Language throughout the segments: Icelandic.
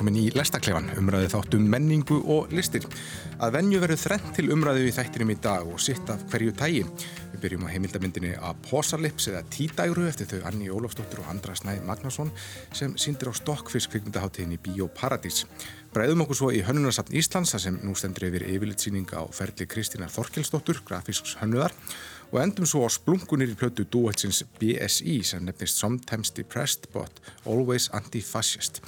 velkomin í Lestaklefan, umræðið þáttum menningu og listir. Að venju verið þrennt til umræðið í þættinum í dag og sitt af hverju tægi. Við byrjum á heimildamindinni Aposalips eða Tídægru eftir þau Anni Ólafsdóttur og Andra Snæ Magnason sem síndir á Stokkfisk kvikmyndaháttiðin í Bíóparadís. Bræðum okkur svo í Hönnunarsafn Íslands þar sem nú stendur yfir yfirlitsýning á ferli Kristínar Þorkelsdóttur, grafísks hönnuðar og endum svo á splungunir í plötu duetsins BSI sem nefnist Sometimes Depressed but Always Anti-Fascist.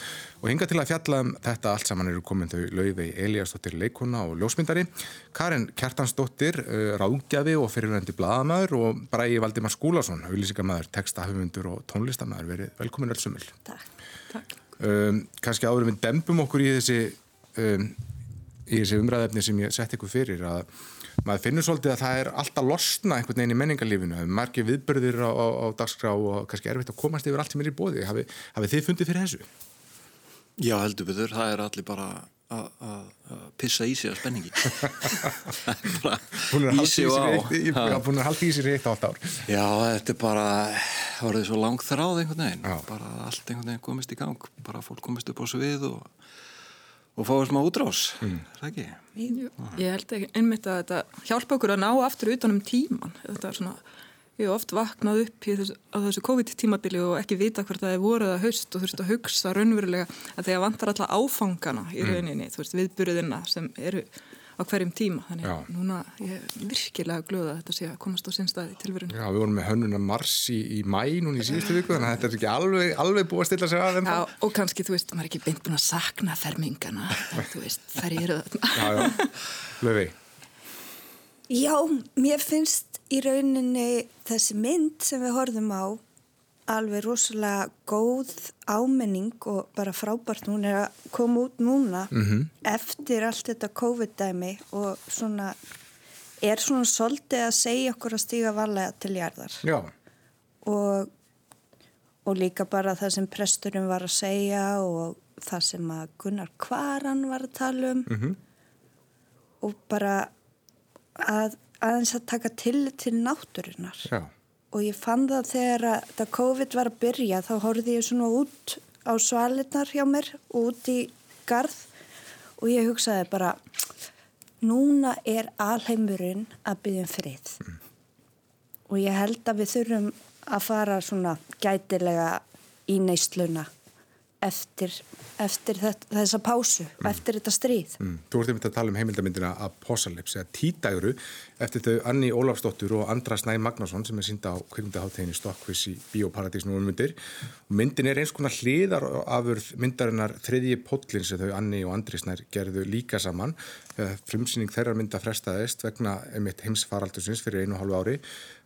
Og hinga til að fjalla um þetta allt saman eru komin þau Laufey Eliasdóttir leikona og ljósmyndari Karin Kjartansdóttir uh, ráðgjafi og fyrirvændi bladamæður og Bræði Valdimar Skúlason auðlýsingamæður, textahöfundur og tónlistamæður verið velkomin öll sumul Takk, takk. Um, Kanski áður við dempum okkur í þessi um, í þessi umræðefni sem ég sett ykkur fyrir að maður finnur svolítið að það er alltaf losna einhvern veginn í menningarlífinu. Margir viðbörðir á, á, á dagskrá og kannski erfitt að komast yfir allt sem er í bóði hafið hafi þið fundið fyrir þessu? Já, heldur betur, það er allir bara að pissa í sig að spenningi. Hún er í sig í eitt átt ár. Já, þetta er bara það því svo langt þráð einhvern veginn. Já. bara allt einhvern veginn komist í gang. Bara fólk komist upp á svið og og fáið smá útrás, mm. er það ekki? Ég held ekki einmitt að þetta hjálpa okkur að ná aftur utanum tíman þetta er svona, ég hef oft vaknað upp þessu, á þessu COVID-tímabili og ekki vita hvert það er voruð að haust og þurft að hugsa raunverulega að þegar vantar alla áfangana í mm. rauninni, mm. þú veist, viðburðina sem eru á hverjum tíma. Þannig að núna ég er virkilega glöða að þetta sé að komast á sinnstæði tilverun Já, við vorum með hönnuna Mars í, í mæ núna í síðustu viku þannig að þetta er ekki alveg, alveg búið að stilla sig að Já, og kannski, þú veist, maður er ekki beint búin að sakna fermingana, þú veist, þær eru Já, já, löfi Já, mér finnst í rauninni þessi mynd sem við horfum á alveg rosalega góð ámenning og bara frábært. Hún er að koma út núna mm -hmm. eftir allt þetta COVID-dæmi og svona er svona svolítið að segja okkur að stíga varlega til jarðar. Og, og líka bara það sem presturinn var að segja og það sem að Gunnar Kvaran var að tala um. Mm -hmm. og bara að aðeins að taka til til náturinnar Já og ég fann það þegar að það COVID var að byrja þá horfið ég svona út á svalinnar hjá mér út í garð og ég hugsaði bara núna er alheimurinn að byggja um frið mm. og ég held að við þurfum að fara svona gætilega í neysluna eftir, eftir þessa pásu mm. eftir þetta stríð mm. Þú ert einmitt að tala um heimildamindina Aposalips eða Títægru eftir þau Anni Ólafsdóttur og Andra Snæ Magnason sem er sínda á kveikmyndaháttegin í Stokkvis í Bíóparadís nú um myndir myndin er eins konar hliðar afur myndarinnar þriðji pollin sem þau Anni og Andri Snær gerðu líka saman frumsýning þeirra mynda frestaðist vegna einmitt heimsfaraldusins fyrir einu hálfu ári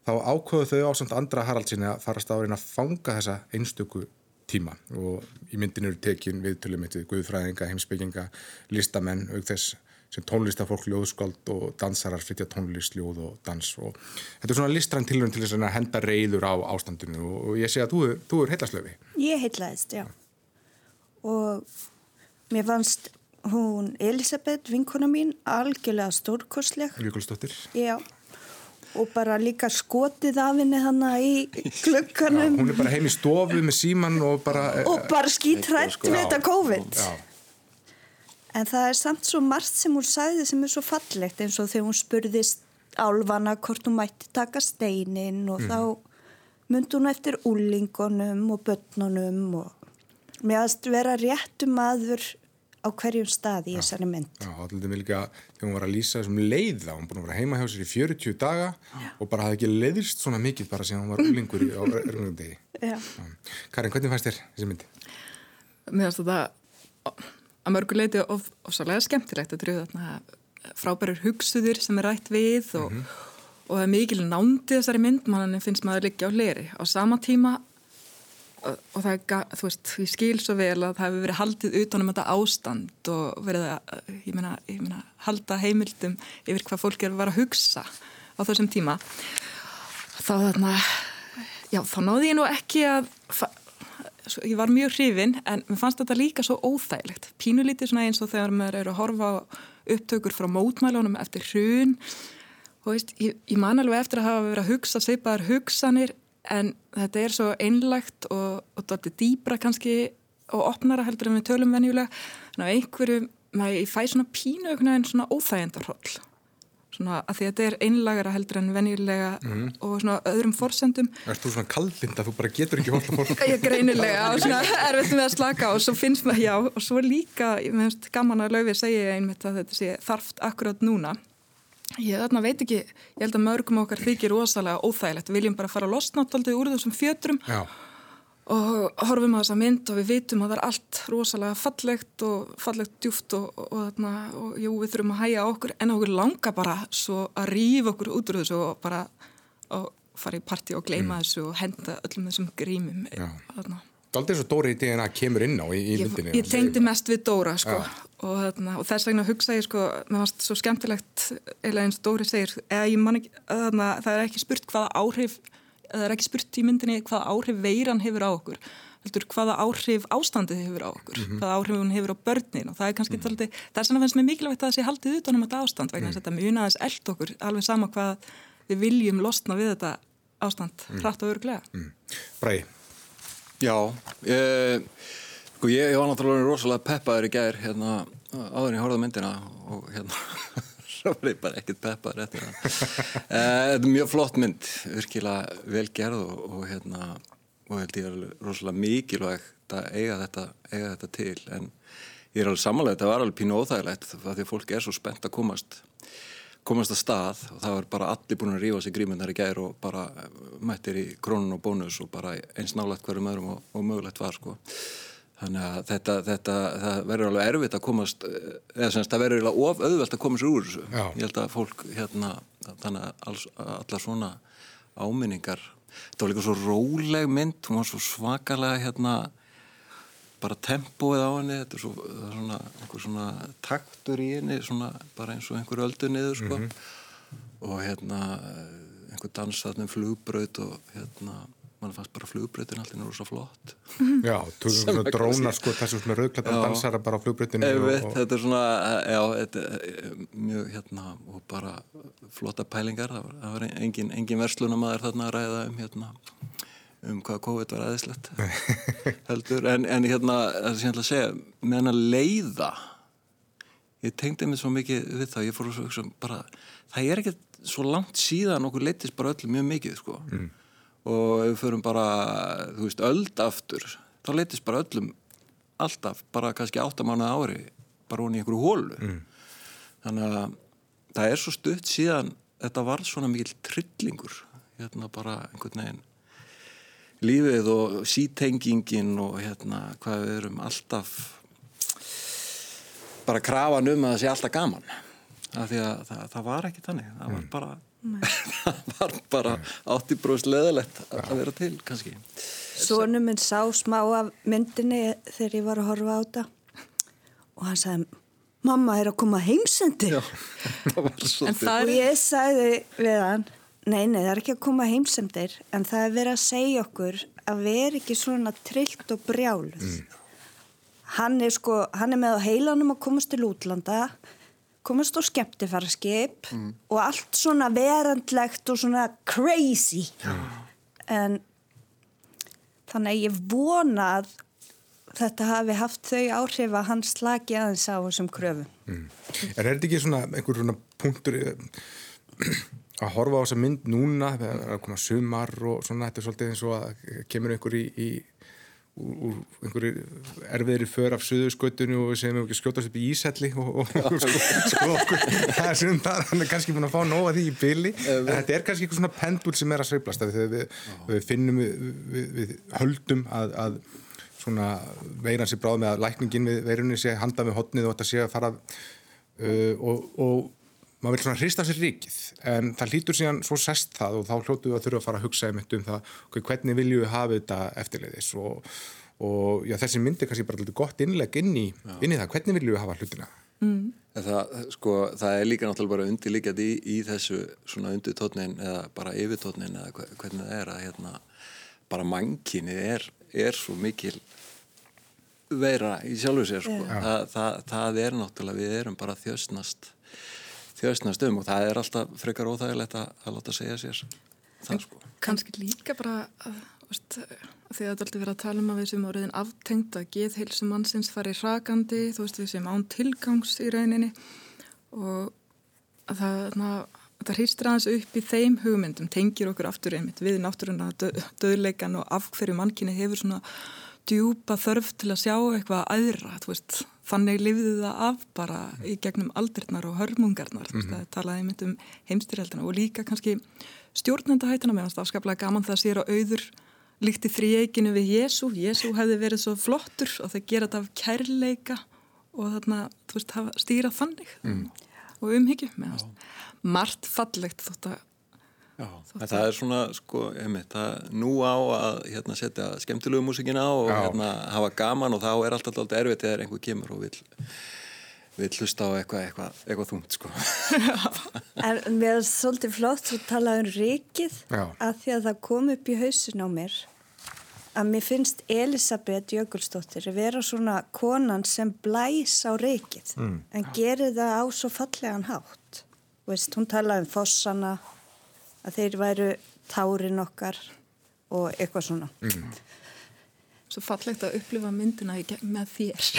þá ákvöðu þau á samt andra Haraldsinni að farast árin að fanga þessa einstöku tíma. Og í myndin eru tekin viðtölu með guðfræðinga, heimsbygginga, listamenn auk þess sem tónlistafólk, ljóðskáld og dansarar flytja tónlist, ljóð og dans. Og þetta er svona listræn tilhörn til þess að henda reyður á ástandinu. Og ég sé að þú, þú er heillaslöfi. Ég heillaðist, já. Og mér fannst hún Elisabeth, vinkona mín algjörlega stórkorsleg Jökulsdóttir. Já og bara líka skotið af henni þannig í klukkanum. Já, hún er bara heim í stofu með síman og bara... Og bara skítrætt sko, við þetta COVID. Já. En það er samt svo margt sem hún sagði sem er svo fallegt eins og þegar hún spurðist álvana hvort hún mætti taka steinin og mm. þá myndi hún eftir úlingunum og börnunum og meðast vera réttum aður á hverjum stað í þessari mynd. Já, allir með líka þegar hún var að lýsa þessum leiða, hún búin að vera heima hjá sér í 40 daga já. og bara hafði ekki leiðist svona mikið bara sem hún var úlingur í örgum degi. Karin, hvernig fannst þér þessi myndi? Mér finnst þetta að mörguleiti of, ofsalega skemmtilegt að dröða þarna frábærir hugsuðir sem er rætt við og, mm -hmm. og það er mikil nándi þessari mynd, mann finnst maður líka á leri. Á sama tíma og það er, þú veist, ég skil svo vel að það hefur verið haldið utanum þetta ástand og verið að, ég meina, ég meina halda heimildum yfir hvað fólk er að vera að hugsa á þessum tíma. Þá þarna já, þá náði ég nú ekki að ég var mjög hrifin en mér fannst þetta líka svo óþægilegt. Pínulítið svona eins og þegar maður eru að horfa upptökur frá mótmælunum eftir hrun. Og veist, ég, ég man alveg eftir að hafa verið að hugsa seipaðar hugsanir en þetta er svo einlagt og, og þetta er dýbra kannski og opnara heldur en við tölum venjulega en á einhverju, maður, ég fæ svona pínu en svona óþægendarhóll svona að því að þetta er einlagara heldur en venjulega mm. og svona öðrum forsendum. Er þú svona kallbind að þú bara getur ekki hóll að fólk? Ég greinilega og svona erfitt með að slaka og svo finnst maður, já, og svo líka, ég meðast gaman að löfið segja einmitt að þetta sé þarft akkurát núna. Ég þarna veit ekki, ég held að mörgum okkar þykir rosalega óþægilegt, við viljum bara fara að losna alltaf úr þessum fjötrum já. og horfum á þessa mynd og við vitum að það er allt rosalega fallegt og fallegt djúft og, og, og, og jú, við þurfum að hæja okkur en okkur langa bara svo að rýfa okkur út úr þessu og bara fara í parti og gleima mm. þessu og henda öllum þessum grímum er aldrei svo Dóri í DNA kemur inn á í, í myndinni Ég, ég tengdi mest við Dóra sko, og þess vegna hugsa ég sko, mér fannst svo skemmtilegt eða eins Dóri segir, eða ég man ekki það er ekki spurt hvaða áhrif það er ekki spurt í myndinni hvaða áhrif veiran hefur á okkur hvaða áhrif ástandið hefur á okkur mm -hmm. hvaða áhrif hún hefur á börnin og það er kannski mm -hmm. taldi, það er svona fennst mér mikilvægt að það sé haldið utanum þetta ástand vegna mm -hmm. að þetta munaðis eld okkur alveg sama hvað við viljum losna við þetta ástand mhm. hratt og örglega mhm. Bræði Já ég, sko ég, ég var náttúrulega rosalega peppaður í gær hérna áður ég horfði myndina og hérna svo var ég bara ekkert peppar eftir það eh, þetta er mjög flott mynd virkilega vel gerð og, og hérna og held ég er rosalega mikilvægt að eiga þetta, eiga þetta til. En ég er alveg samanlega þetta var alveg pínu óþægilegt því að fólk er svo spennt að komast komast að stað og það var bara allir búin að rífa sig grímundar í gær og bara mættir í krónun og bónus og bara eins nálægt hverjum öðrum og, og mögulegt var sko Þannig að þetta, þetta verður alveg erfitt að komast, eða semst það verður alveg of auðvelt að komast úr þessu. Já. Ég held að fólk, hérna, þannig að alls, allar svona áminningar, þetta var líka svo róleg mynd, hún var svo svakalega, hérna, bara tempóið á henni, þetta er svo, svona, einhver svona taktur í henni, svona bara eins og einhver öldu niður, sko. Mm -hmm. Og hérna, einhver dansaðnum flugbraut og hérna, mann fannst bara flugbröðin alltaf náttúrulega svo flott Já, þú veist svona drónar sko þessu svona rauðklættan dansara bara á flugbröðinu og... Þetta er svona, já, þetta er mjög hérna og bara flotta pælingar, það var, engin, engin verslunamaður þarna að ræða um hérna um hvað COVID var aðeinslegt heldur, en, en hérna það er sérlega að segja, með hann að leiða ég tengdi mig svo mikið við það, ég fór að svo bara, það er ekki svo langt síðan okkur leytist bara öllum mjög mikið sko. Mm. Og ef við förum bara, þú veist, öld aftur, þá leytist bara öllum alltaf, bara kannski áttamána ári, bara hún í einhverju hólu mm. þannig að það er svo stutt síðan þetta var svona mikil trillingur hérna bara einhvern veginn lífið og sítengingin og hérna hvað við erum alltaf bara krafan um að það sé alltaf gaman. Af því að það, það var ekki þannig. Það var mm. bara það var bara 80% leðilegt að vera til kannski. Sónu minn sá smá af myndinni þegar ég var að horfa á þetta. Og hann sagði mamma er að koma heimsendi. Og ég sagði við hann nei, nei, það er ekki að koma heimsendir en það er verið að segja okkur að vera ekki svona trillt og brjáluð mm. hann er sko, hann er með á heilanum að komast til útlanda komast á skemmtifæraskip mm. og allt svona verandlegt og svona crazy ja. en þannig að ég vona að þetta hafi haft þau áhrif að hann slagi aðeins á þessum kröfum mm. Er þetta ekki svona einhver svona punktur að horfa á þessa mynd núna að koma sumar og svona þetta er svolítið eins og að kemur einhver í, í úr einhverju erfiðri för af suðuskautunni og við segjum ekki skjótast upp í íselli og, og, sko, sko okkur það er sem það, hann er kannski búin að fá nóga því í byli, en þetta er kannski eitthvað svona pendul sem er að sveiblast, þegar við, við finnum við, við, við höldum að, að svona veiran sér bráð með að lækningin við veirunni sé handa með hodnið og þetta sé að fara uh, og, og maður vil svona hrista sér ríkið en það hlýtur síðan svo sest það og þá hljótu við að þurfa að fara að hugsa um það okay, hvernig viljum við hafa þetta eftirleiðis? Og, og já, þessi myndi kannski bara alltaf gott innleg inn í, inn í það. Hvernig viljum við hafa hlutina? Mm. það, sko, það er líka náttúrulega bara undirlíkjað í, í þessu svona undirtótnin eða bara yfirtótnin eða hvernig það er að hérna, bara mankinni er, er svo mikil vera í sjálfu sér sko. það, það, það er náttúrulega við erum bara þjóstnast þjóðsnast um og það er alltaf frekar óþægilegt að, að láta segja sér það sko. Kanski líka bara að, veist, því að þetta alltaf verið að tala um að við sem áriðin aftengt að geðheilsum mannsins fari hrakandi, þú veist við sem án tilgangs í rauninni og að það, na, það hristir aðeins upp í þeim hugmyndum, tengir okkur aftur einmitt við náttúruna döð, döðleikan og af hverju mannkinni hefur svona djúpa þörf til að sjá eitthvað aðra, þú veist, þannig lifði það af bara í gegnum aldirnar og hörmungarnar, þú veist, það talaði einmitt um heimstyrjaldina og líka kannski stjórnendahættina meðan það skaplega gaman það sér á auður líkti þrýeikinu við Jésu, Jésu hefði verið svo flottur og það gera þetta af kærleika og þarna, þú veist, stýra þannig mm. og umhyggju meðan margt fallegt þótt að Já, það er svona, sko, einmitt, það nú á að hérna, setja skemmtilegu músikina á og hérna, hafa gaman og þá er alltaf alltaf erfitt eða einhver kemur og vil, vil hlusta á eitthvað eitthva, eitthva þungt, sko. en mér er svolítið flott að tala um rikið að því að það kom upp í hausin á mér að mér finnst Elisabeth Jökulsdóttir að vera svona konan sem blæs á rikið mm. en gerir það á svo fallegan hátt. Veist, hún talaði um fossana að þeir væru tárin okkar og eitthvað svona. Mm. Svo fallegt að upplifa myndina með þér.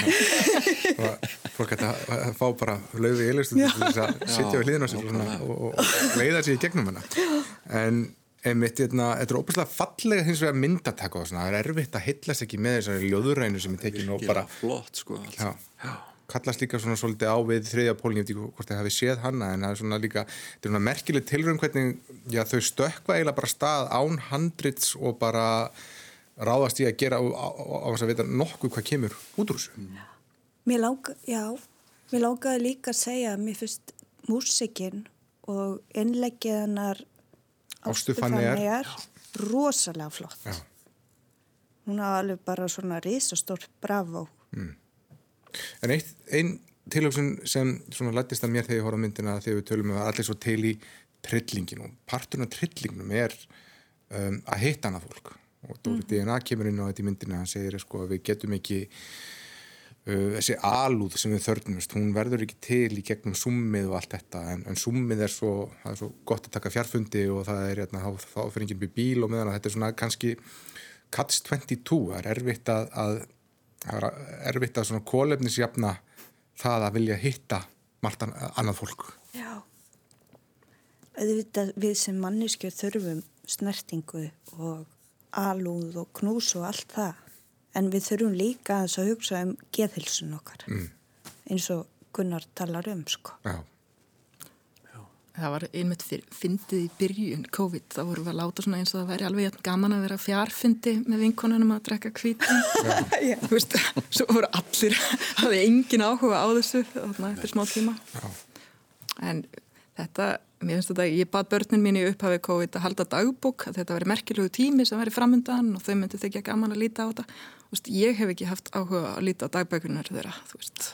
Fólk hætti að fá bara löfi ílustu til þess að sitja við hlýðin á sig og, og leiða sér í gegnum hana. En einmitt, hérna, þetta er óbúslega fallega hins vegar myndatakka og svona. Það er erfitt að hillast ekki með þessari ljóðurænu sem er tekin og bara... Flott, sko. Já. Já kallast líka svona svolítið á við þriðja pólning, ég veit ekki hvort þið hafi séð hanna en það er svona líka, þetta er svona merkileg tilrönd hvernig, já þau stökka eiginlega bara stað án handrits og bara ráðast í að gera á þess að vita nokkuð hvað kemur út úr þessu. Já, mér lágaði líka að segja að mér finnst músikinn og innleggiðanar ástufanni er rosalega flott. Já. Hún hafa alveg bara svona risastórt bravo. Mm. En eitt, einn tilhjómsun sem svona lættist að mér þegar ég horfa myndina þegar við tölum um að allir svo til í trillinginu og parturna trillingnum er um, að hitta hana fólk. Og Dóri mm. DNA kemur inn á þetta í myndina og segir sko að við getum ekki uh, þessi alúð sem við þörnumst hún verður ekki til í gegnum summið og allt þetta. En, en summið er svo, er svo gott að taka fjarfundi og það er hérna, þá fyrir enginn bíl og meðan þetta er svona kannski Cuts 22, það er erfitt að, að það er erfitt að svona kólefnisjafna það að vilja hitta margt annað fólk. Já. Auðvitað við sem manneskjöð þurfum snertingu og alúð og knús og allt það. En við þurfum líka að hugsa um geðhilsun okkar. Mm. eins og Gunnar talar um sko. Já það var einmitt fyndið í byrjun COVID, þá vorum við að láta svona eins og það væri alveg gaman að vera fjárfyndi með vinkonunum að drekka kvítin þú veist, svo voru allir hefði engin áhuga á þessu þarna eftir smá tíma. Já. en þetta, mér finnst þetta ég bað börnin mín í upphafi COVID að halda dagbúk, að þetta veri merkilegu tími sem veri framöndan og þau myndi þykja gaman að líta á þetta. Veist, ég hef ekki haft áhuga að líta á dagbækunar þeirra, þú veist.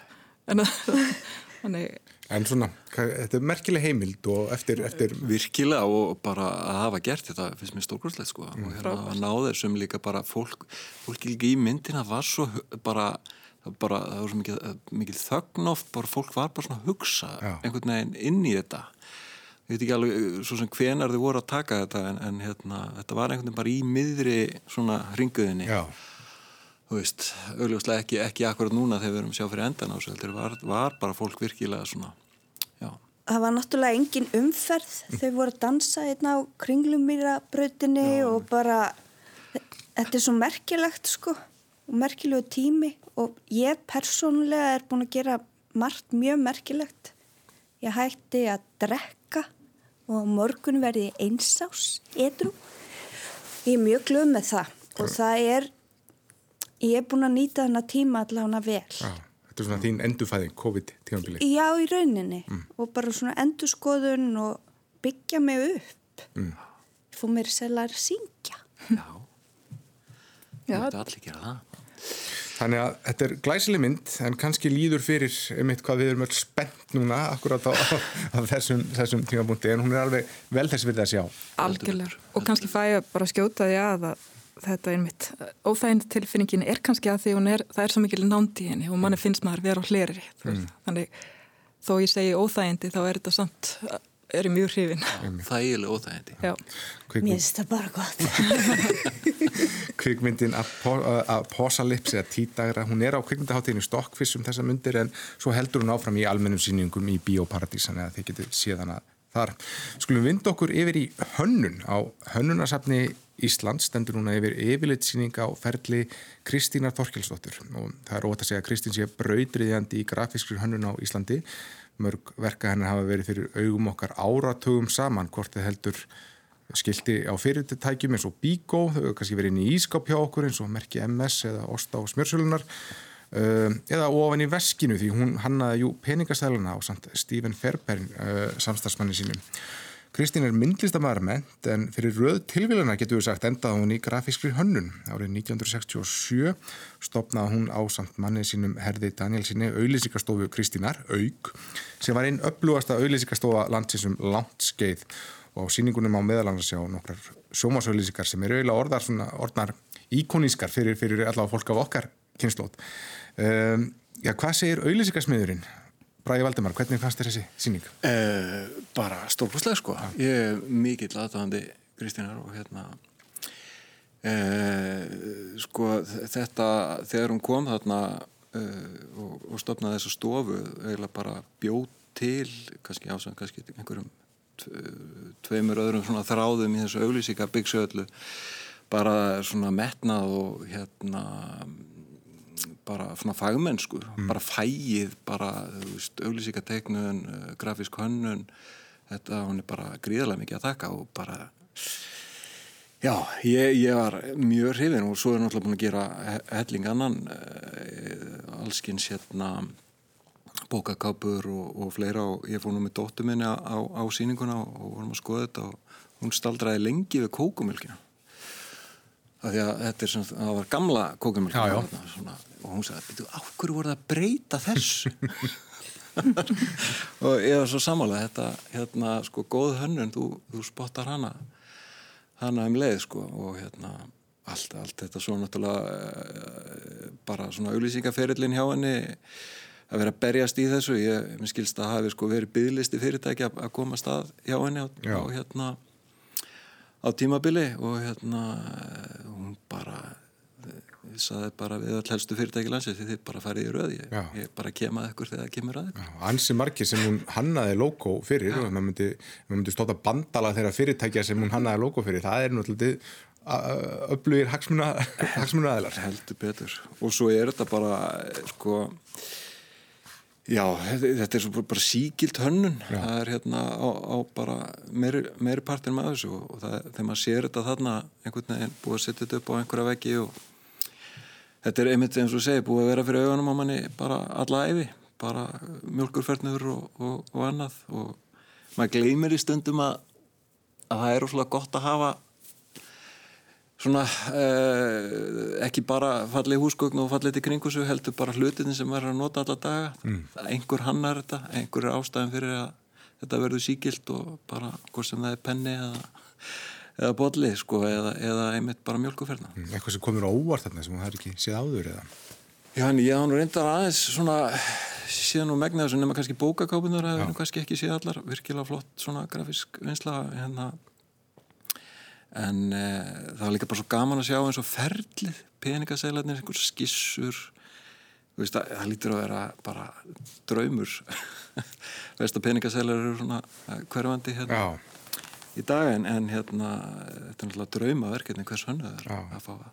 En þannig En svona, þetta er merkileg heimild og eftir, eftir... Virkilega og bara að hafa gert þetta finnst mér stórkvöldslega sko mm. og hérna að ná þessum líka bara fólk fólk líka í myndina var svo bara, bara það var svo mikið, mikið þögnoft, bara fólk var bara svona að hugsa Já. einhvern veginn inn í þetta ég veit ekki alveg svo sem hvenar þið voru að taka þetta en, en hérna þetta var einhvern veginn bara í miðri svona ringuðinni Já þú veist, augljóslega ekki, ekki akkurat núna þegar við erum sjá fyrir endan á þessu heldur var, var bara fólk virkilega svona. Það var náttúrulega engin umferð. Þau voru að dansa hérna á kringlumýrabröðinni og bara þetta er svo merkilegt sko og merkilegu tími. Og ég persónulega er búin að gera margt mjög merkilegt. Ég hætti að drekka og morgun verði einsás edru ég er mjög glöð með það. Og það er Ég er búin að nýta þennan tíma allavega vel. Þetta er svona þín endurfæðing, COVID-tímanbili. Já, í rauninni. Mm. Og bara svona endurskoðun og byggja mig upp. Mm. Fór mér selgar að syngja. Já. Já. Þetta er allir gera það. Þannig að þetta er glæsileg mynd en kannski líður fyrir einmitt hvað við erum öll spennt núna akkurat á, á þessum, þessum tímabúndi en hún er alveg vel þess að við það sjá. Algjörlega og kannski fæ ég bara skjóta því að þetta er mitt óþægind tilfinningin er kannski að því er, það er svo mikil nándi henni og manni finnst maður vera á hleri mm. þannig þó ég segi óþægindi þá er þetta samt er ég mjög hrifin. Þægileg óþægindi. Já. Mér finnst það bara gott. Kvikmyndin Apocalypse eða Tídagra, hún er á kvikmyndaháttíðinu Stokkfiss um þessa myndir en svo heldur hún áfram í almennum síningum í Bíóparadísan eða þið getur síðan að þar. Skulum vind okkur yfir í hönnun. Á hönnunasafni Íslands stendur núna yfir yfirlitsýning á ferli Kristínar Þorkelsdóttur. Og það er ótt að segja að Kristín sé brautriðjandi í grafískri hönnun á Íslandi. Mörg verka hennar hafa verið fyrir augum okkar áratögum saman hvort þið heldur skildi á fyrirtækjum eins og Bíkó, þau hefur kannski verið inn í ískap hjá okkur eins og merki MS eða Osta og Smjörsölunar eða ofan í veskinu því hún hannaði peningastæluna á Stephen Fairbairn samstagsmanni sínum Kristín er myndlistamæðar ment en fyrir röð tilvíluna getur við sagt endaði hún í grafískri hönnun. Árið 1967 stopnaði hún á samt manni sínum herði Daniel sinni auðlýsikastofu Kristínar, Aug, sem var einn upplúasta auðlýsikastofa landsinsum langt skeið og á síningunum á meðalans sjá nokkrar sjómasauðlýsikar sem eru svona, orðnar íkonískar fyrir, fyrir allavega fólk af okkar kynnslót. Um, já, hvað segir auðlýsikarsmiðurinn? Bræði Valdemar, hvernig fannst þessi síning? Eh, bara stórkostlega sko ja. ég er mikill aðtöðandi Kristínar og hérna eh, sko þetta þegar hún kom þarna eh, og, og stopnaði þessu stofu eiginlega bara bjóð til kannski ásang, kannski einhverjum tveimur öðrum svona þráðum í þessu auglýsíka byggsöðlu bara svona metnað og hérna bara svona fagmennsku mm. bara fæið, bara auglýsíkateiknun, grafísk hönnun. Þetta, hún er bara gríðarlega mikið að taka og bara já, ég, ég var mjög hrifin og svo er náttúrulega búin að gera helling annan allskins hérna bókakápur og, og fleira og ég fór nú með dóttu minni á, á, síninguna og vorum að skoða þetta og hún staldraði lengi við kókumilkina að þetta er svona, það var gamla kókumilkina og hún sagði, betur, áhverju voru það að breyta þessu? Og ég var svo samála þetta, hérna, sko, góð hönnun þú, þú spottar hana hana um leið, sko, og hérna allt, allt þetta svo náttúrulega bara svona auðlýsingaferillin hjá henni að vera að berjast í þessu ég minn skilst að hafi sko verið bygglisti fyrirtæki að koma stað hjá henni og, og hérna á tímabili og hérna hún bara saði bara við all helstu fyrirtæki landsins því þið bara farið í röð ég, ég bara kemaði ekkur þegar það kemur að Ansi margir sem hún hannaði logo fyrir maður myndi, myndi stóta bandala þeirra fyrirtækja sem hún hannaði logo fyrir það er náttúrulega öflugir hagsmuna aðlar heldur betur. Og svo er þetta bara sko Já, þetta er bara síkilt hönnun, Já. það er hérna á, á bara meiri, meiri partin með þessu og það, þegar maður sér þetta þarna einhvern veginn búið að setja þetta upp á einhverja veggi og þetta er einmitt eins og segi búið að vera fyrir augunum á manni bara alla æfi, bara mjölkurferðnur og, og, og annað og maður gleymir í stundum að, að það er óslulega gott að hafa svona eh, ekki bara fallið húsgögn og fallið til kringusu heldur bara hlutin sem verður að nota alla daga mm. einhver hannar þetta, einhver er ástæðin fyrir að þetta verður síkilt og bara hvort sem það er penni eða, eða bolli sko eða, eða einmitt bara mjölkuferna mm. Eitthvað sem komur á óvart þarna sem það er ekki séð áður eða? Já, en ég hann reyndar aðeins svona síðan og megna þessu nema kannski bókakápunar eða kannski ekki séð allar virkilega flott svona grafísk vinsla hérna en uh, það var líka bara svo gaman að sjá eins og ferlið peningaseglarnir, einhver skissur. Veist, það, það lítur að vera bara draumur. Veist að peningaseglar eru svona eh, hverfandi hérna í dag en, en hérna þetta er náttúrulega draumaverkefni hvers hönnu það er að fá að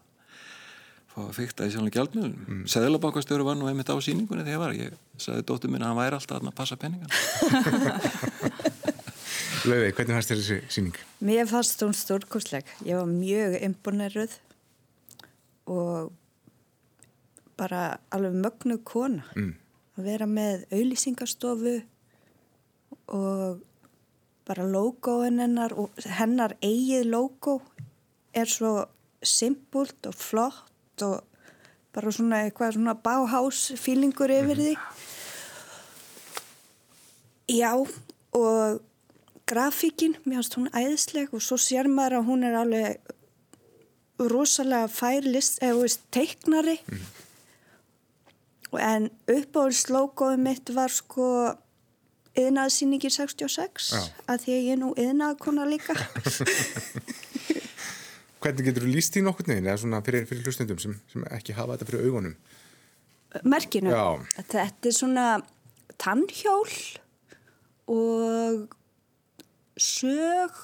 fá að fykta í sjálflega gjaldmiðlun mm. Sæðlabankastjóru var nú einmitt á síningunni þegar ég var. Ég sagði dóttur minna að hann væri alltaf að passa peningan Lauði, hvernig fannst þér þessi síning? Mér fannst hún stórkosleg. Ég var mjög imponeruð og bara alveg mögnu kona mm. að vera með auðlýsingastofu og bara logoinn hennar og hennar eigið logo er svo simpult og flott og bara svona eitthvað svona báhásfílingur yfir mm. því. Já og grafíkin, mér finnst hún æðisleg og svo sér maður að hún er alveg rosalega fær list, eða veist, teiknari mm. en uppáhaldslogoðu mitt var sko yðnaðsýningi 66 Já. að því að ég er nú yðnaðkona líka. Hvernig getur þú líst því nokkur neginn eða svona fyrir, fyrir hlustendum sem, sem ekki hafa þetta fyrir augunum? Merkinu, Já. þetta er svona tannhjól og sög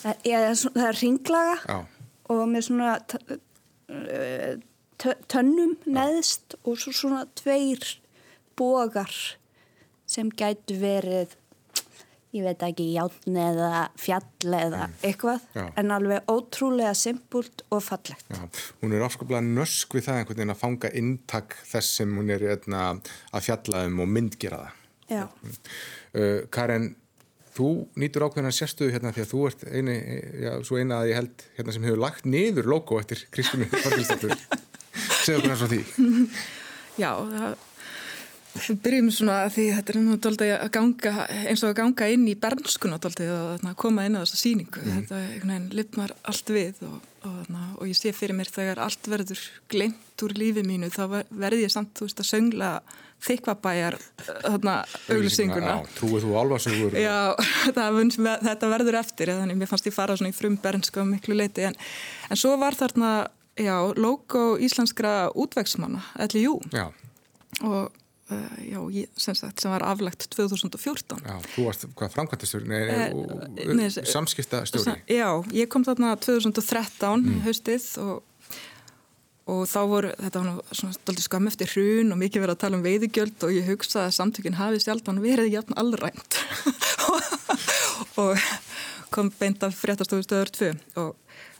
það er, það er ringlaga Já, og með svona tönnum neðst og svo svona tveir bógar sem gætu verið ég veit ekki játn eða fjall eða eitthvað Já. en alveg ótrúlega simpult og fallegt já. Hún er afskaplega nösk við það einhvern veginn að fanga inntak þess sem hún er etna, að fjalla um og myndgera það. Já. Uh, Karen, þú nýtur ákveðina sérstöðu hérna því að þú ert eini, já, svo eina að ég held hérna sem hefur lagt niður logo eftir Kristínu Þorgilsdóttur. Segðu okkur hans frá því. Já, það, byrjum svona að því þetta er nú doldið að ganga, eins og að ganga inn í bernskuna doldið og þarna, koma inn á þessa síningu. Þetta einhvern veginn lifnar allt við og, og, þarna, og ég sé fyrir mér þegar allt verður glemt úr lífi mínu þá ver- verði ég samt, þú veist, að söngla þykvabæjar. Já, trúið þú álfarsögur. Já, þetta verður eftir þannig mér fannst ég fara í frum bernska miklu leiti en, en svo var þarna já, logo íslenskra útvegsmanna, LIU og uh, já, ég, sem sagt, sem var aflagt 2014 já, þú varst hvað framkvæmtastjóri, nei, Eh, nei samskiptastjóri. Já, ég kom þarna 2013 Mm. haustið og, og þá voru, þetta var svona skam eftir hrun og mikið verið að tala um veiðigjöld og ég hugsaði að samtökinn hafi sjaldan verið jafn allrænt og kom beint af fréttastofu stöður 2 og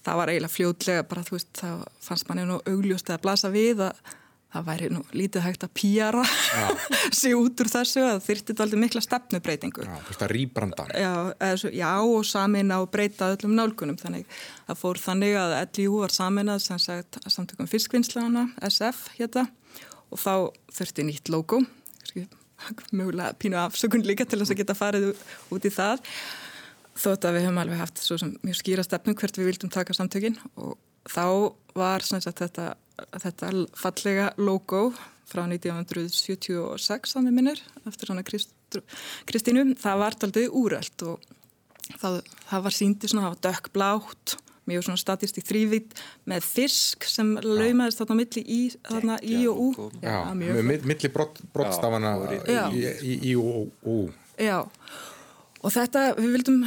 það var eiginlega fljótlega bara þú veist, það fannst manni nú augljóst að blasa við að það væri nú lítið hægt að pjara sig út úr þessu að þyrti þetta aldrei mikla stefnubreitingu. Já, þú veist að rýbranda. Já, já og samina og breyta öllum nálgunum. Þannig að fór þannig að LIU var saminað sem sagt samtökum fiskvinnslana, SF hérna og þá þurfti nýtt logo mögulega pínu afsökun líka til þess að geta farið út í það. Þótt að við höfum alveg haft mjög skýra stefnum hvert við vildum taka samtökin. Og þá var sagt þetta, þetta fallega logo frá 1976 að mér minnir eftir svona Krist, Kristínu, það var aldrei úrælt og það, það var síndi svona, það var dökkblátt mjög svona statist í þrývít með fisk sem laumaðist þarna milli í, þarna í og ú. Já, með milli brott, brottstafana Já. í, í, í og ú. Já, og þetta, við vildum,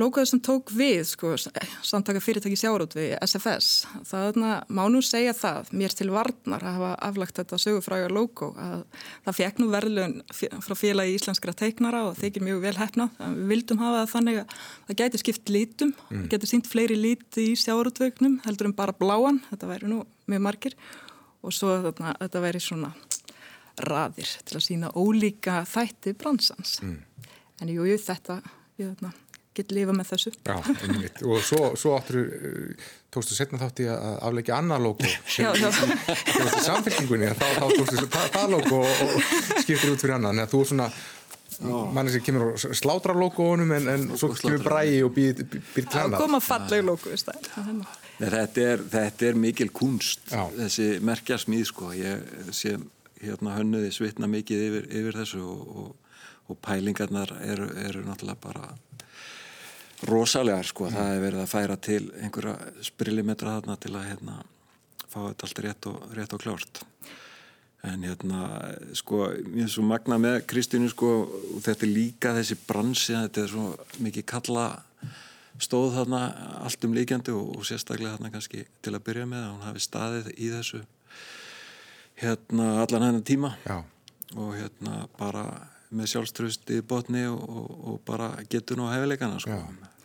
logoðið sem tók við, sko, samtaka fyrirtæki sjárót við SFS, það þarna, má nú segja það, mér til varnar að hafa aflagt þetta sögufræga logo, að það fekk nú verðlun frá félagi íslenskra teiknara og þykir mjög vel hefna, við vildum hafa það þannig að það gæti skipt lítum, mm. getur sínt fleiri líti í sjárótvegnum, heldur um bara bláan, þetta væri nú mjög margir, og svo þarna, þetta væri svona raðir til að sína ólíka þætti bransans. Mm. En jú, jú, þetta, ég þarna, get lifa með þessu. Já, einmitt. Og svo, svo áttur, uh, tókstu setna þátt í að afleggja annað logo sem í samfélkingunni, þá, þá tókstu það, logo og, og skiptir út fyrir annað. Þannig að þú er svona, manni sem kemur og slátrar logounum en, en svo kemur bræði og býr, Það annað. koma falleg logo, Þetta er, þetta er mikil kunst, Já. þessi merkja smíð sko. Ég sé hérna hönnuði svitna mikið yfir, yfir þessu og, og, og pælingarnar eru, eru náttúrulega bara rosalegar sko. Það er verið að færa til einhverja sprillimetra þarna til að hérna, fá þetta allt rétt og, rétt og klárt. En hérna, sko, mér er svo magna með Kristínu, sko, og þetta er líka þessi bransi, þetta er svo mikið kalla stóð þarna allt um líkjandi og, og sérstaklega þarna kannski til að byrja með að hún hafi staðið í þessu hérna allan hennar tíma Já, og hérna bara með sjálfströst í botni og, og, og bara getur nú hefileikana sko.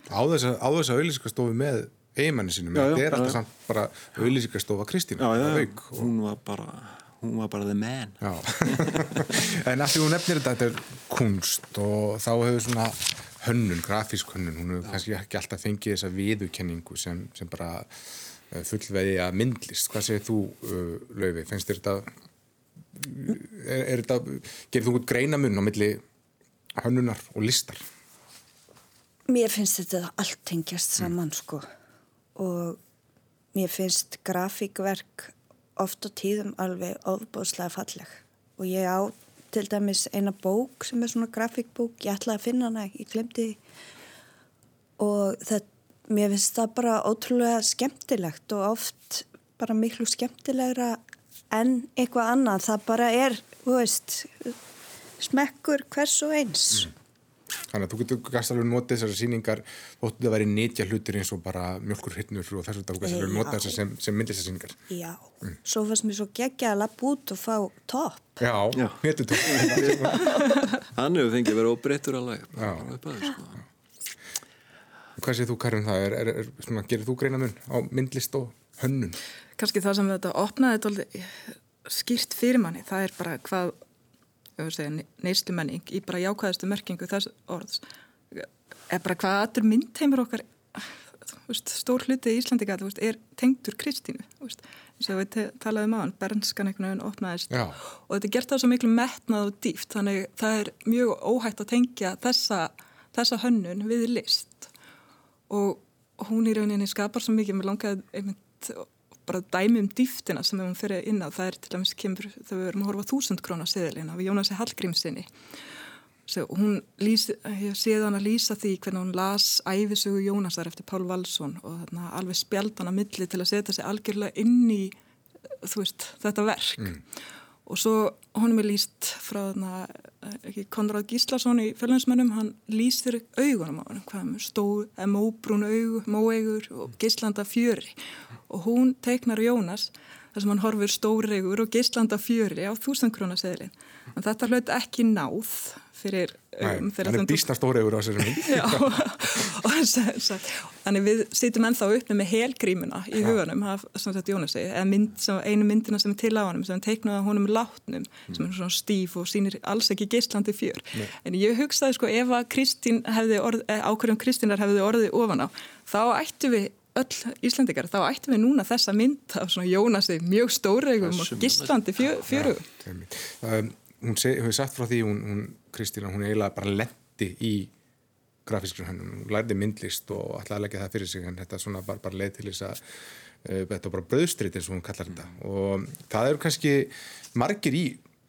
Á þess að, að auðlýsingastofu með eigimanni sínum, þetta er alltaf já, samt bara auðlýsingastofa Kristín. Já, já, já, Auk, og, hún var bara hún var bara the man en að því hún nefnir þetta, þetta er kunst og þá hefur svona hönnun, grafísk hönnun, hún hefur kannski ekki alltaf fengið þessa viðukenningu sem, sem bara uh, fullvegi að myndlist. Hvað segir þú, uh, Laufi? Finnst þér þetta, er, er þetta, gerir þú út greinamun á milli hönnunar og listar? Mér finnst þetta allt tengjast saman sko. Og mér finnst grafíkverk oft á tíðum alveg ofbóðslega falleg. Og ég á til dæmis eina bók sem er svona grafíkbók, ég ætlaði að finna hana, ég glemdi og það, mér finnst það bara ótrúlega skemmtilegt og oft bara miklu skemmtilegra en eitthvað annað, það bara er, þú veist, smekkur hvers og eins. Mm. Þannig að þú getur gæst alveg notið þessari síningar þóttu það að vera nýtja hlutir eins og bara mjölkurhittnur og þess að þú gæst alveg notið þessari sem, sem myndist þessar síningar. Já, mm. svo fannst mér svo geggja að lappa út og fá topp. Já, héttu topp. Hann hefur fengið að vera óbreyttur alveg. Já. Sko. Hvað séð þú Karin það? Er, er, er, svona, gerir þú greina mun á myndlist og hönnun? Kanski það sem þetta opnaði skýrt fyrir manni, það er bara hvað neyslu menning í bara jákvæðastu merkingu þess orðs er bara hvað aður myndheimur okkar veist, stór hluti í Íslandika veist, er tengdur Kristínu eins og við talaðum á hann bernskan einhvern veginn opnaðist Já. og þetta er gert á svo miklu metnað og dýft þannig það er mjög óhægt að tengja þessa, þessa hönnun við list og hún í rauninni skapar svo mikið með langaði einmitt bara dæmi um dýftina sem við höfum fyrir inn á það er til dæmis kemur þegar við verum að horfa þúsund krónar seðilina við Jónasi Hallgrímsinni hún lýs, séð hann að lýsa því hvernig hún las æfisögu Jónasar eftir Pál Valsson og þarna, alveg spjald hann að milli til að setja sig algjörlega inn í veist, þetta verk mm. og svo honum er lýst frá þarna, Konrad Gíslason í fjölunsmennum, hann lýsir augunum á hann, hvað með stóð, móbrún augu, móeigur og gíslanda fjöri og hún teiknar Jónas þar sem hann horfur stóregur og geislanda fjöri á þúsankrónaseðlin en þetta hlaut ekki náð fyrir um, hann er bísna stóregur á sér þannig við sýtum ennþá upp með helgrímuna í huganum Jónasi, mynd, einu myndina sem er til á hann sem teiknaði honum látnum mm. sem er svona stíf og sýnir alls ekki geislandi fjör Nei. en ég hugsaði sko ef að Kristín hefði orð, eh, ákveðum Kristínar hefði orðið ofan á þá ættu við öll Íslandikar, þá ættum við núna þessa mynd af svona Jónasi mjög stóregum og gislandi fjö, fjörugum. Um, hún hefur sagt frá því, hún, hún Kristína, hún eiginlega bara lendi í grafískur hennum, hún lærði myndlist og að leggja það fyrir sig en þetta svona bara, bara leið til þess að uh, þetta er bara bröðstritt eins og hún kallar þetta. Og það eru kannski margir í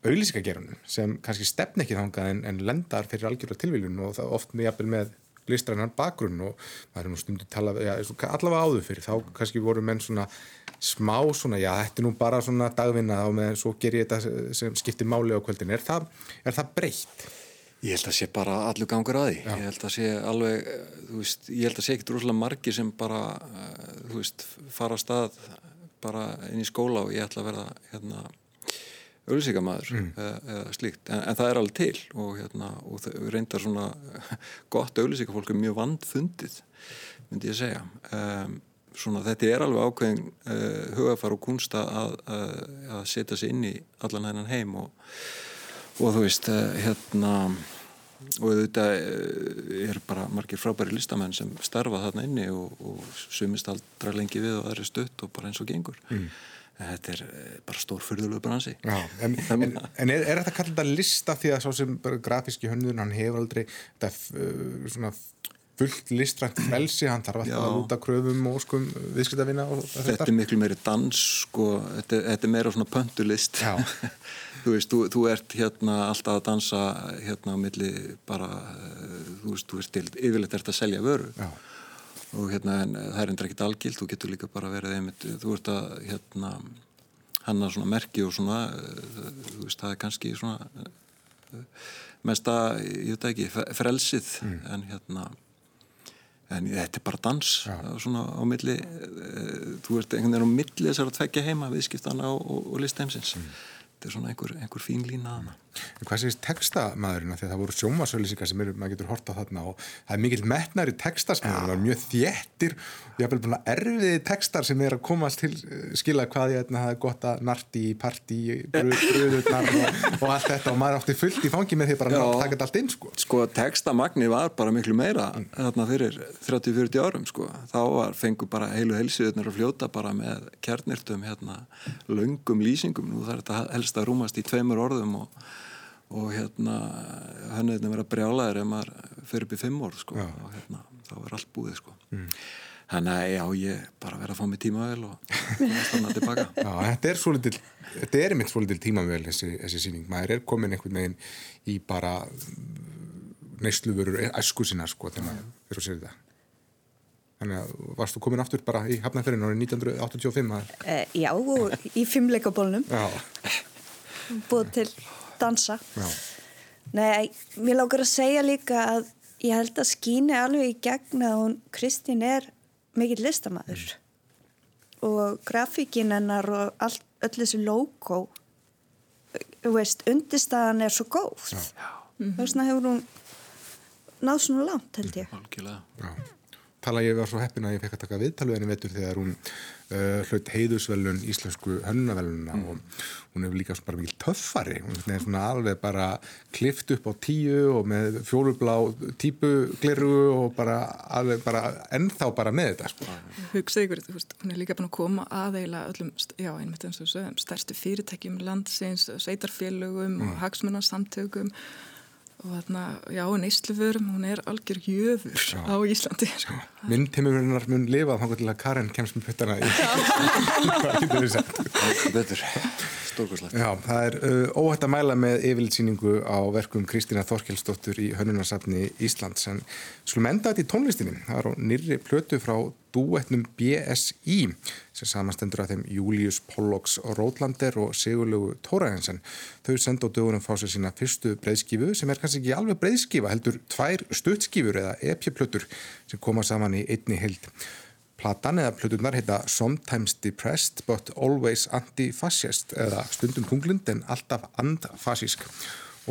auðlýsingagerunum sem kannski stefn ekki þangað en, en lendar fyrir algjörlega tilvílun og það oft með, með listrænan bakgrunn og það er nú stundu talað, já, allavega áður fyrir, þá kannski voru menn svona smá svona, já, þetta er nú bara svona dagvinna og með svo ger ég þetta sem skiptir máli á kvöldin, er það, er það breytt? Ég held að sé bara allur gangur að því, já. ég held að sé alveg, þú veist, ég held að sé ekkert rúslega margi sem bara, þú veist, fara á stað bara inn í skóla og ég ætla að verða, hérna, auðvilsingamæður mm. eða, eða slíkt, en, en það er alveg til og, hérna, og það reyndar svona gott auðvilsingafólk er mjög vandfundið myndi ég segja um, svona þetta er alveg ákveðin uh, hugafar og kunsta að, að, að setja sig inn í allan hennan heim og, og þú veist uh, hérna og þetta er bara margir frábæri listamenn sem starfa þarna inni og, og sumist aldra lengi við og er stutt og bara eins og gengur. Mm. Þetta er eh, bara stór fyrðulegu bransi. Já, en, en, en er, er þetta kallið að lista því að svo sem grafíski hönnun hann hefur aldrei þetta svona fullt listrænt frelsi, hann þarf alltaf að lúta kröfum og skum viðskiptavina Þetta er miklu meiri dans sko, þetta, þetta er meira svona pöntulist. Þú veist, þú, þú ert hérna alltaf að dansa hérna á milli bara, eh, þú veist, þú veist til yfirleitt ert að selja vöru. Já. Og hérna það er endur ekkit algilt, þú getur líka bara verið einmitt, þú ert að hérna hanna svona merki og svona þú veist, það er kannski svona mesta, ég veit ekki frelsið, mm. en hérna en þetta er bara dans Já. svona á milli þú ert einhvern veginn á milli þessar að tvekja heima viðskiptana og, og, og listeimsins mm. þetta er svona einhver, einhver fín lína að hana Hvað sést textamæðurinn það voru sjómasauðlýsingar sem eru, maður getur horta þarna og það er mikill metnar í textasmæðurinn og mjög þéttir og ég haf vel búin að erfiði textar sem er að komast til eh, skila hvað ég það er gott að narti í parti bröðurnar og, og allt þetta. Og maður átti fullt í fangi með því bara að taka þetta allt inn sko. Sko textamagni var bara miklu meira mm. þarna fyrir 30-40 árum sko. þá var, fengu bara heilu heilsiðunar að fljóta bara með kjarnirtum hérna, löngum lýsingum. Nú þarf þetta helst að rúmast í tveimur orðum og og hérna henni er að vera brjálaður ef maður fyrir upp í fimm orð sko, og hérna, þá er allt búið sko. mm. Þannig að já, ég bara verða að fá mig tímavel og stanna tilbaka. Já, þetta er svolítil, þetta er einmitt svolítil tímavel þessi, þessi síning. Maður er komin einhvern veginn í bara neysluvörur æsku sína sko þegar maður fyrir að sér þetta. Þannig að varst þú komin aftur bara í Hafnarferðin árið 1985? Að... E, já, og í fimmleikabólnum. Já. Búið til dansa. Já. Nei, mér lágur að segja líka að ég held að skýni alveg í gegn að hún, Kristín er mikill listamæður mm. og grafíkin hennar og all, öll þessi logo þú veist, undirstaðan er svo góð Já. þú veist, það hefur hún náð svona langt held ég Algjörlega. Já. Tala ég var svo heppin að ég fekk að taka viðtalu henni vetur þegar hún uh, hlaut heiðusvelun íslensku hönnavelunna mm. og hún hefur líka bara mikil töffari hún er svona alveg bara klift upp á tíu og með fjólublá típugliru og bara alveg bara ennþá bara með þetta sko. Hugsaði ykkur, veist, hún er líka búin að koma aðeila öllum, já einmitt eins og sögum stærstu fyrirtækjum landsins, sveitarfélögum mm. og hagsmunarsamtökum og þarna, já, neyslufurum, hún er algjör jöfur já. á Íslandi. Minn tímurinn mun lifað þá til að Karin kemst með puttana í. Það getur við sagt. Stórkurslegt. Já, það er uh, óhætt að mæla með yfirlitsýningu á verkum Kristína Þorkelsdóttur í Hönnunarsafni Íslands. En skulum enda þetta í tónlistinni. Það er á nýrri plötu frá dúetnum BSI sem samastendur af þeim Július Pollocks Rótlander og Sigurlegu Tórahensen. Þau senda á dögunum fá sér sína fyrstu breyðskifu sem er kannski ekki alveg breyðskifa heldur tvær stuttskifur eða epjaplötur sem koma saman í einni held. Platan eða plöturnar heita Sometimes Depressed but Always Anti-Fascist eða stundum tunglind en alltaf andfasísk.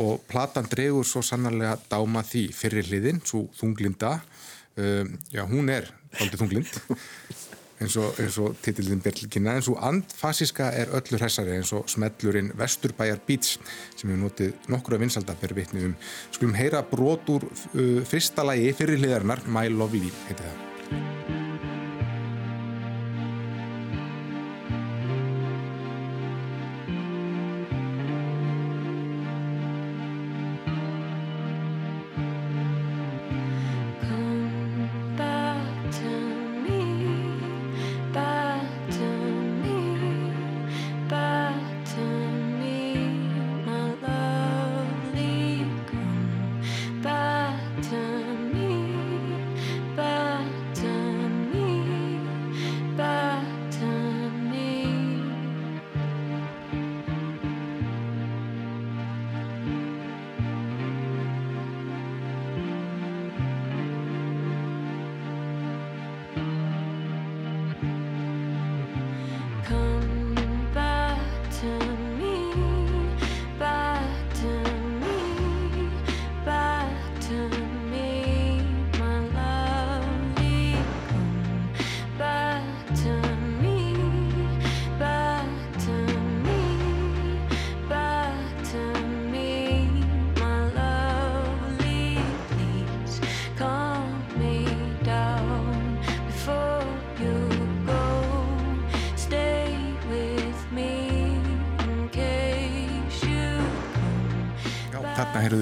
Og platan dregur svo sannarlega dáma því fyrir hliðin, svo þunglinda um, já hún er aldrei þunglind eins og, og titillin Berlkina en svo andfasíska er öllur hessari eins og smellurinn Vesturbæjar Beats sem hefur notið nokkru að vinsalda fyrir vitni um. Skulum heyra brot úr uh, fyrsta lagi fyrir hliðarinnar My Lovely heiti það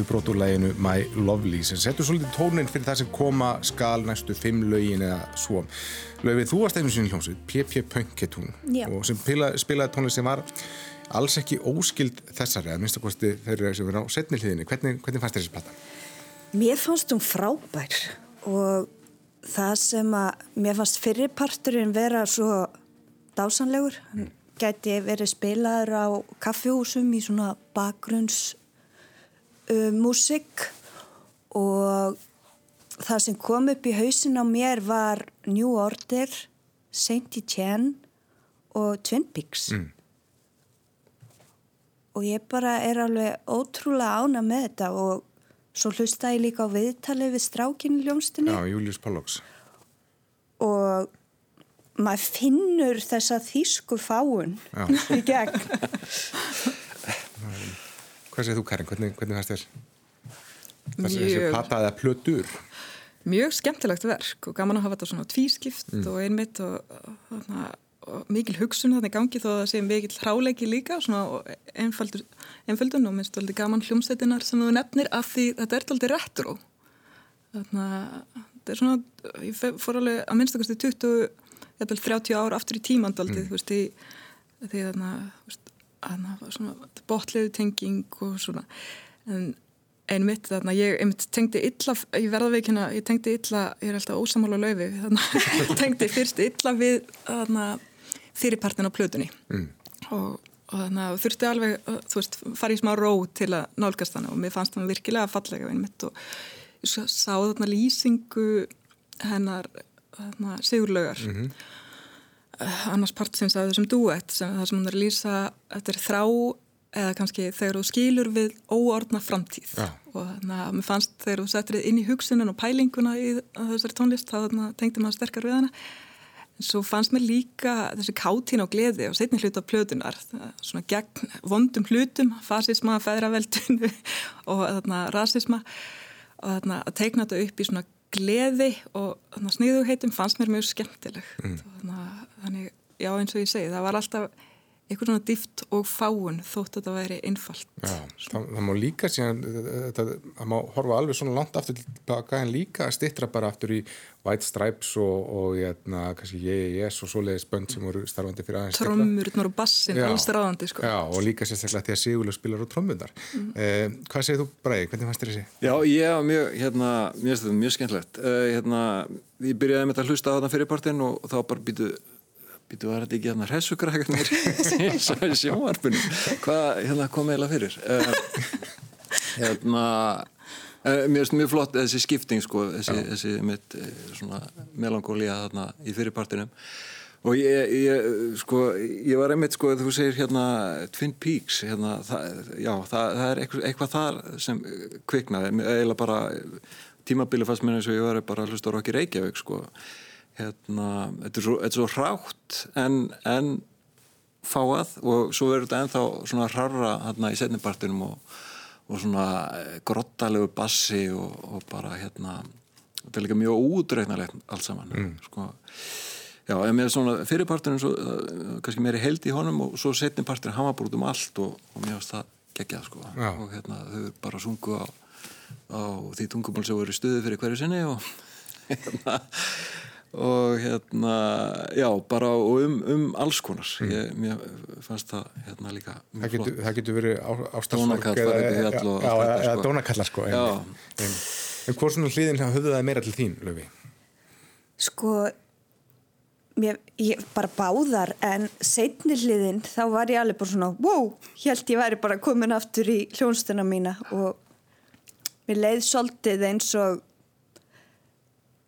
brot úr læginu My Lovely sem setur svolítið tónin fyrir það sem koma skal næstu fimm lögin eða svo. Löfið, þú varst einu sinni hljómsveit, P.P. Punketún og sem pila, spilaði tónlist sem var alls ekki óskild þessari að minnstakosti þeirra sem verið á setni hliðinni. Hvernig, hvernig fannst þessi platta? Mér fannst hún frábær og það sem að mér fannst fyrirparturinn vera svo dásanlegur. Mm. Gæti verið spilaður á kaffihúsum í svona bakgrunns uh, músik og það sem kom upp í hausin á mér var New Order, Saint Etienne og Twin Peaks. Mm. og ég bara er alveg ótrúlega ána með þetta og svo hlusta ég líka á viðtalið við strákinu ljónstinni Já, Julius Pollocks og maður finnur þessa þýsku fáun í gegn Hvað segir þú Karin? Hvernig, hvernig fannst þér þessi, eða plötur? Mjög skemmtilegt verk og gaman að hafa þetta svona tvískipt mm. og einmitt og, og, og mikil hugsun þannig gangi þó að það sé mikil hráleiki líka svona einföldun og minnst veldig gaman hljómsveitinnar sem þú nefnir af því þetta er aldrei retro þannig að þetta er svona, ég fór alveg að minnstakosti 20, jæfnvel 30 ár aftur í tímandaldið, mm. því veist, að botleiðu tenging og svona, en einmitt þarna, ég einmitt tengdi illa, ég verða veikina, ég tengdi illa, ég er alltaf ósamála löfi, tengdi fyrst illa við þarna fyrirpartin á plötunni mm. og og þannig að þurfti alveg, þú veist, fara í smá ró til að nálgast þannig og mér fannst það virkilega fallega við mitt og ég sá þarna lýsingu hennar þarna, sigurlaugar mm -hmm. Annars partsins af þessum duett sem það sem hún er að lýsa er þrá eða kannski þegar þú skilur við óordna framtíð. Ja. og þannig að mér fannst þegar þú settir inn í hugsunin og pælinguna í þessari tónlist þá tengdi maður sterkar við hana. Svo fannst mér líka þessi kátín á gleði og setni hlut á plötunar, svona gegn vondum hlutum, fasisma, feðraveldinu og þarna rasisma. Og þarna að teikna þetta upp í svona gleði og sniðugheitum fannst mér mjög skemmtileg. Mm. Þannig, já eins og ég segi, það var alltaf eitthvað svona dýft og fáun þótt að þetta væri einfalt Já, það, það má líka síðan þetta, það má horfa alveg svona langt aftur tilbaka en líka stittra bara aftur í White Stripes og, og jæna, kannski Yes og svoleiðis bönd sem voru starfandi fyrir aðeins Trommurnar og bassin, alls ráðandi sko. Já, og líka sérstaklega því að Sigurlega spilar á trommundar mm. eh, Hvað segir þú Bræði, hvernig fannst þér þessi? Já, ég var mjög, hérna, mjög, mjög skemmtlegt uh, hérna, ég byrjaði með þetta að hlusta á þetta fyrirpartin og, og þá bara býtu býtu var þetta ekki hérna hressugragarnir í sjónvarpunum hvað hérna kom eiginlega fyrir? Uh, hérna uh, mér finnst mjög flott þessi skipting sko, þessi, þessi mitt uh, svona melankólia þarna í fyrirpartinum. Og ég, ég sko ég var einmitt sko þú segir hérna Twin Peaks hérna það, já það, það er eitthvað, eitthvað þar sem kviknaði. Eiginlega bara tímabili fannst mér eins og ég var bara að hlusta á Rocky Reykjavík sko hérna, þetta er svo, þetta er svo hrátt en, en fáað og svo verður þetta ennþá svona hrára hérna í setnibartinum og, og svona eh, grottalegu bassi og, og bara hérna þetta er líka mjög útreiknarlegt allt saman mm. sko Já, en mér er svona fyrirparturinn svo, uh, kannski meiri held í honum og svo setniparturinn hann var bara út um allt og, og mér finnst það geggjað sko Já. og hérna þau bara sungu á, á því tungumál sem voru stuði fyrir hverju sinni og hérna og hérna, já, bara um, um alls konar. Mm. ég, mér fannst það hérna líka það getur, það getur verið ástafssorg eða dónakallar sko. en, en, en hvort svona hlýðin höfðu það meira til þín, Löfi? Sko mér, ég bara báðar en setni hlýðin þá var ég alveg bara svona wow, held ég væri bara komin aftur í hljónstuna mína og mér leið svolítið eins og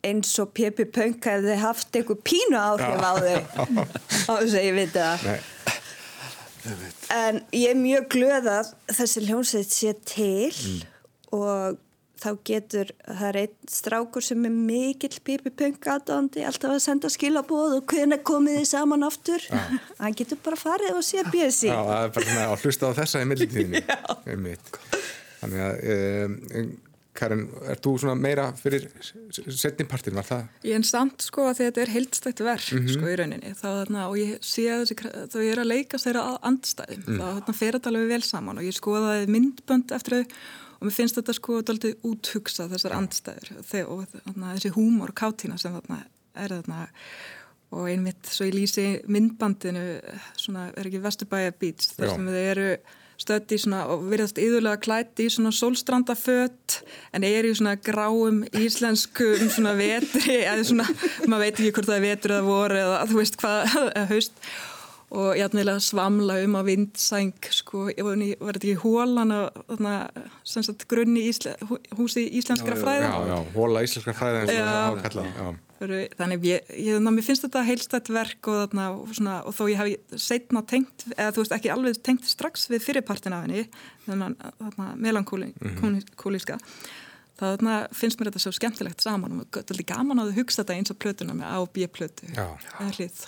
eins og Pippi Punk hefði haft einhver pínu áhrif á þau. Á þess að ég veit það. En ég er mjög glöð að þessi hljómsveit sé til mm. og þá getur, það er einn strákur sem er mikill Pippi Punk aðdándi, alltaf að senda skilabóð og hvernig komið þið saman aftur. Hann getur bara farið og sé bjössi Já, það er bara að hlusta á þessa í millitíðinni þannig að um, Karin, er þú svona meira fyrir setnipartin, var það? Ég en samt sko að þetta er heildstætt verk mm -hmm. sko í rauninni, þá þarna og ég sé að þessi, þá ég er að leika þeirra andstæðum, mm. þá þarna fer þetta alveg vel saman og ég skoðaði myndbönd eftir þau og mér finnst þetta sko alltaf úthugsað þessar ja. andstæður og þarna þessi húmor kátina sem þarna er þarna og einmitt svo ég lýsi myndbandinu svona er ekki Vesturbæja Beats þar sem þau eru stödd í svona og verðast yðurlega klætt í svona sólstrandafött en er í svona gráum íslenskum svona vetri eða svona, maður veit ekki hvort það er vetur eða voru eða þú veist hvað, haust og ég ætla að svamla um á vindsæng sko, ég var þetta ekki hólan að grunni ísle, húsi íslenskra fræða? Já, já, hóla íslenskra fræða eins og það ákalla Já. Þannig ég, ég, mér finnst þetta heilstætt verk og, þarna, og, svona, og þó ég hef setna tengt, eða þú veist ekki alveg tengt strax við fyrirpartin af henni þarna melankólíska þarna finnst mér þetta svo skemmtilegt saman og þetta er gaman að hugsa þetta eins og plötuna með A og B plötu eða hlið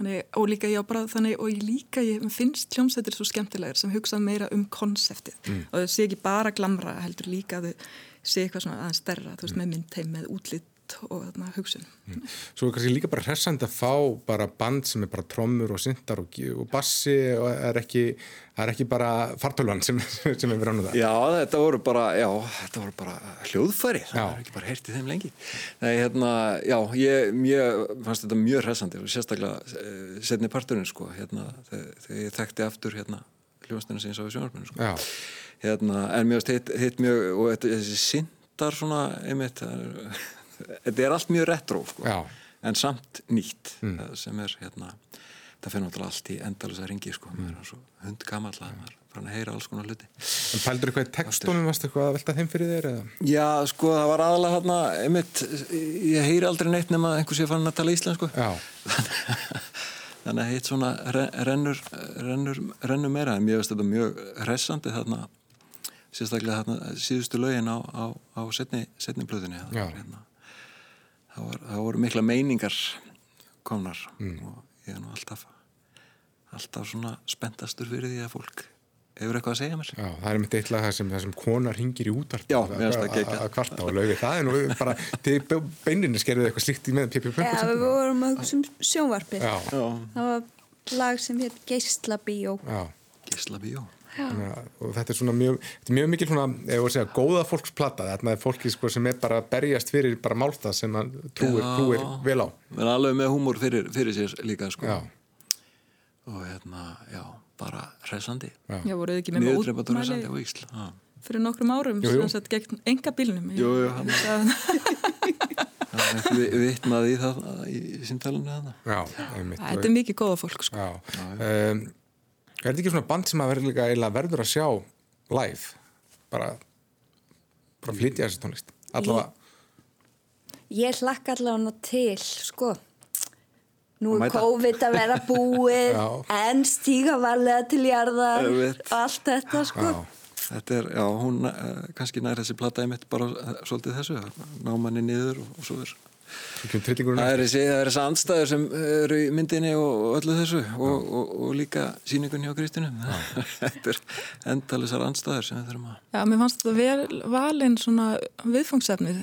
þannig, og líka ég á bara þannig og ég líka ég finnst hljómsveitir svo skemmtilegar sem hugsa meira um konseptið mm. og það sé ekki bara glamra heldur líka að þau sé eitthvað svona aðeins stærra, þú veist, mm. með myndteim, með útlitt tónlist og þarna hugsun. Mm. Svo er kannski líka bara hressand að fá bara band sem er bara trommur og syntar og, og bassi og er ekki, er ekki bara fartöluan sem, sem er verið ánum það. Já, þetta voru bara, já, þetta voru bara hljóðfæri, það er ekki bara heyrtið þeim lengi. Nei, hérna, já, ég, ég fannst þetta mjög hressandi og sérstaklega eh, setni parturinn, sko, hérna, þegar ég þekkti aftur, hérna, hljóðstunum sem ég sá í sjónarspunum, sko. Já. Hérna, en mér finnst hitt mjög, og þetta, þessi syntar svona, einmitt, þetta er allt mjög retro, sko. En samt nýtt, mm. sem er, hérna, það fyrir náttúrulega allt í endalus að ringi, sko. Mér er svo hund gammal að maður fann að heyra alls konar hluti. En pældur eitthvað í textunum, varst eitthvað að velta þeim fyrir þér, eða? Já, sko, það var aðalega hérna, einmitt, ég heyri aldrei neitt nema einhvers ég fann að tala íslensku. Þannig að hitt svona rennur, rennur, rennur meira en mér finnst þetta mjög hressandi þarna sérstaklega þarna síðustu lögin á, á, á setni, setni blöðinni hérna. Það, var, það voru mikla meiningar komnar mm. og ég er nú alltaf alltaf svona spenntastur fyrir því að fólk hefur eitthvað að segja mér. Já, það er mitt eitthvað það sem, sem konar hingir í útvarp að kvarta og laugi það er nú bara, til beininni skerðuð eitthvað slíkt í með Pippi Plömp Já, við vorum að hugsa um sjónvarpi það var lag sem hétt Geislabíó. Geislabíó og þetta er svona mjög, þetta er mjög mikil svona, ef við segja, góða fólksplata þetta er fólki sko, sem er bara berjast fyrir bara málta sem hann trúir, trúir vel á. En alveg með húmor fyrir, fyrir sér líka sko. og hérna, já bara resandi Já, voruð ekki með útmæli fyrir nokkrum árum jú. Sett, gegn enga bílnum Jú, jú, hann við vittnaði í það í síntalunni Þetta er mikið góða fólk sko. um, Er þetta ekki svona band sem að verður að sjá live? Bara bara flytja þessi tónlist. Allavega Ég hlakka allavega til sko. Nú er COVID að vera búið. En stíga varlega til jarðar. Allt þetta sko. Já. Þetta er, já, hún uh, kannski nær þessi plattaði mitt bara uh, svolítið þessu ná manni niður og, og svo er það er þessi, andstæður sem eru í myndinni og öllu þessu og, og, og líka síningunni á Kristinu þetta er endalisar andstæður sem við þurfum að Já, mér fannst þetta vel valinn svona viðfangsefnið.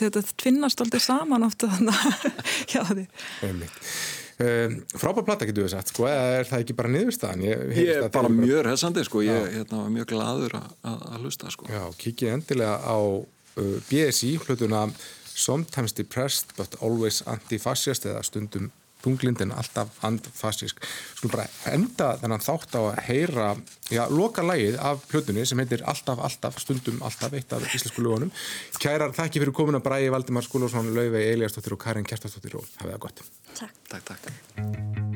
Þetta tvinnast alltaf saman ofta Já, því. Um, frábær platta getur við sagt sko, eða er það ekki bara niðurstaðan? Ég, ég er bara mjög hessandi sko. ég er hérna, mjög gladur að hlusta sko. Já, kikið endilega á uh, BSI hlutuna sometimes depressed but always anti-fascist eða stundum bunglindin alltaf anti-fascist skulum bara enda þennan þátt á að heyra já, loka lægið af hlutunni sem heitir Alltaf, alltaf, stundum alltaf eitt af íslensku lögunum. Kærar, þakki fyrir komin að bræði Valdimar Skúlásson, Laufey, Eliastóttir og Karin Kjertastóttir og hafið það gott. Takk, takk, takk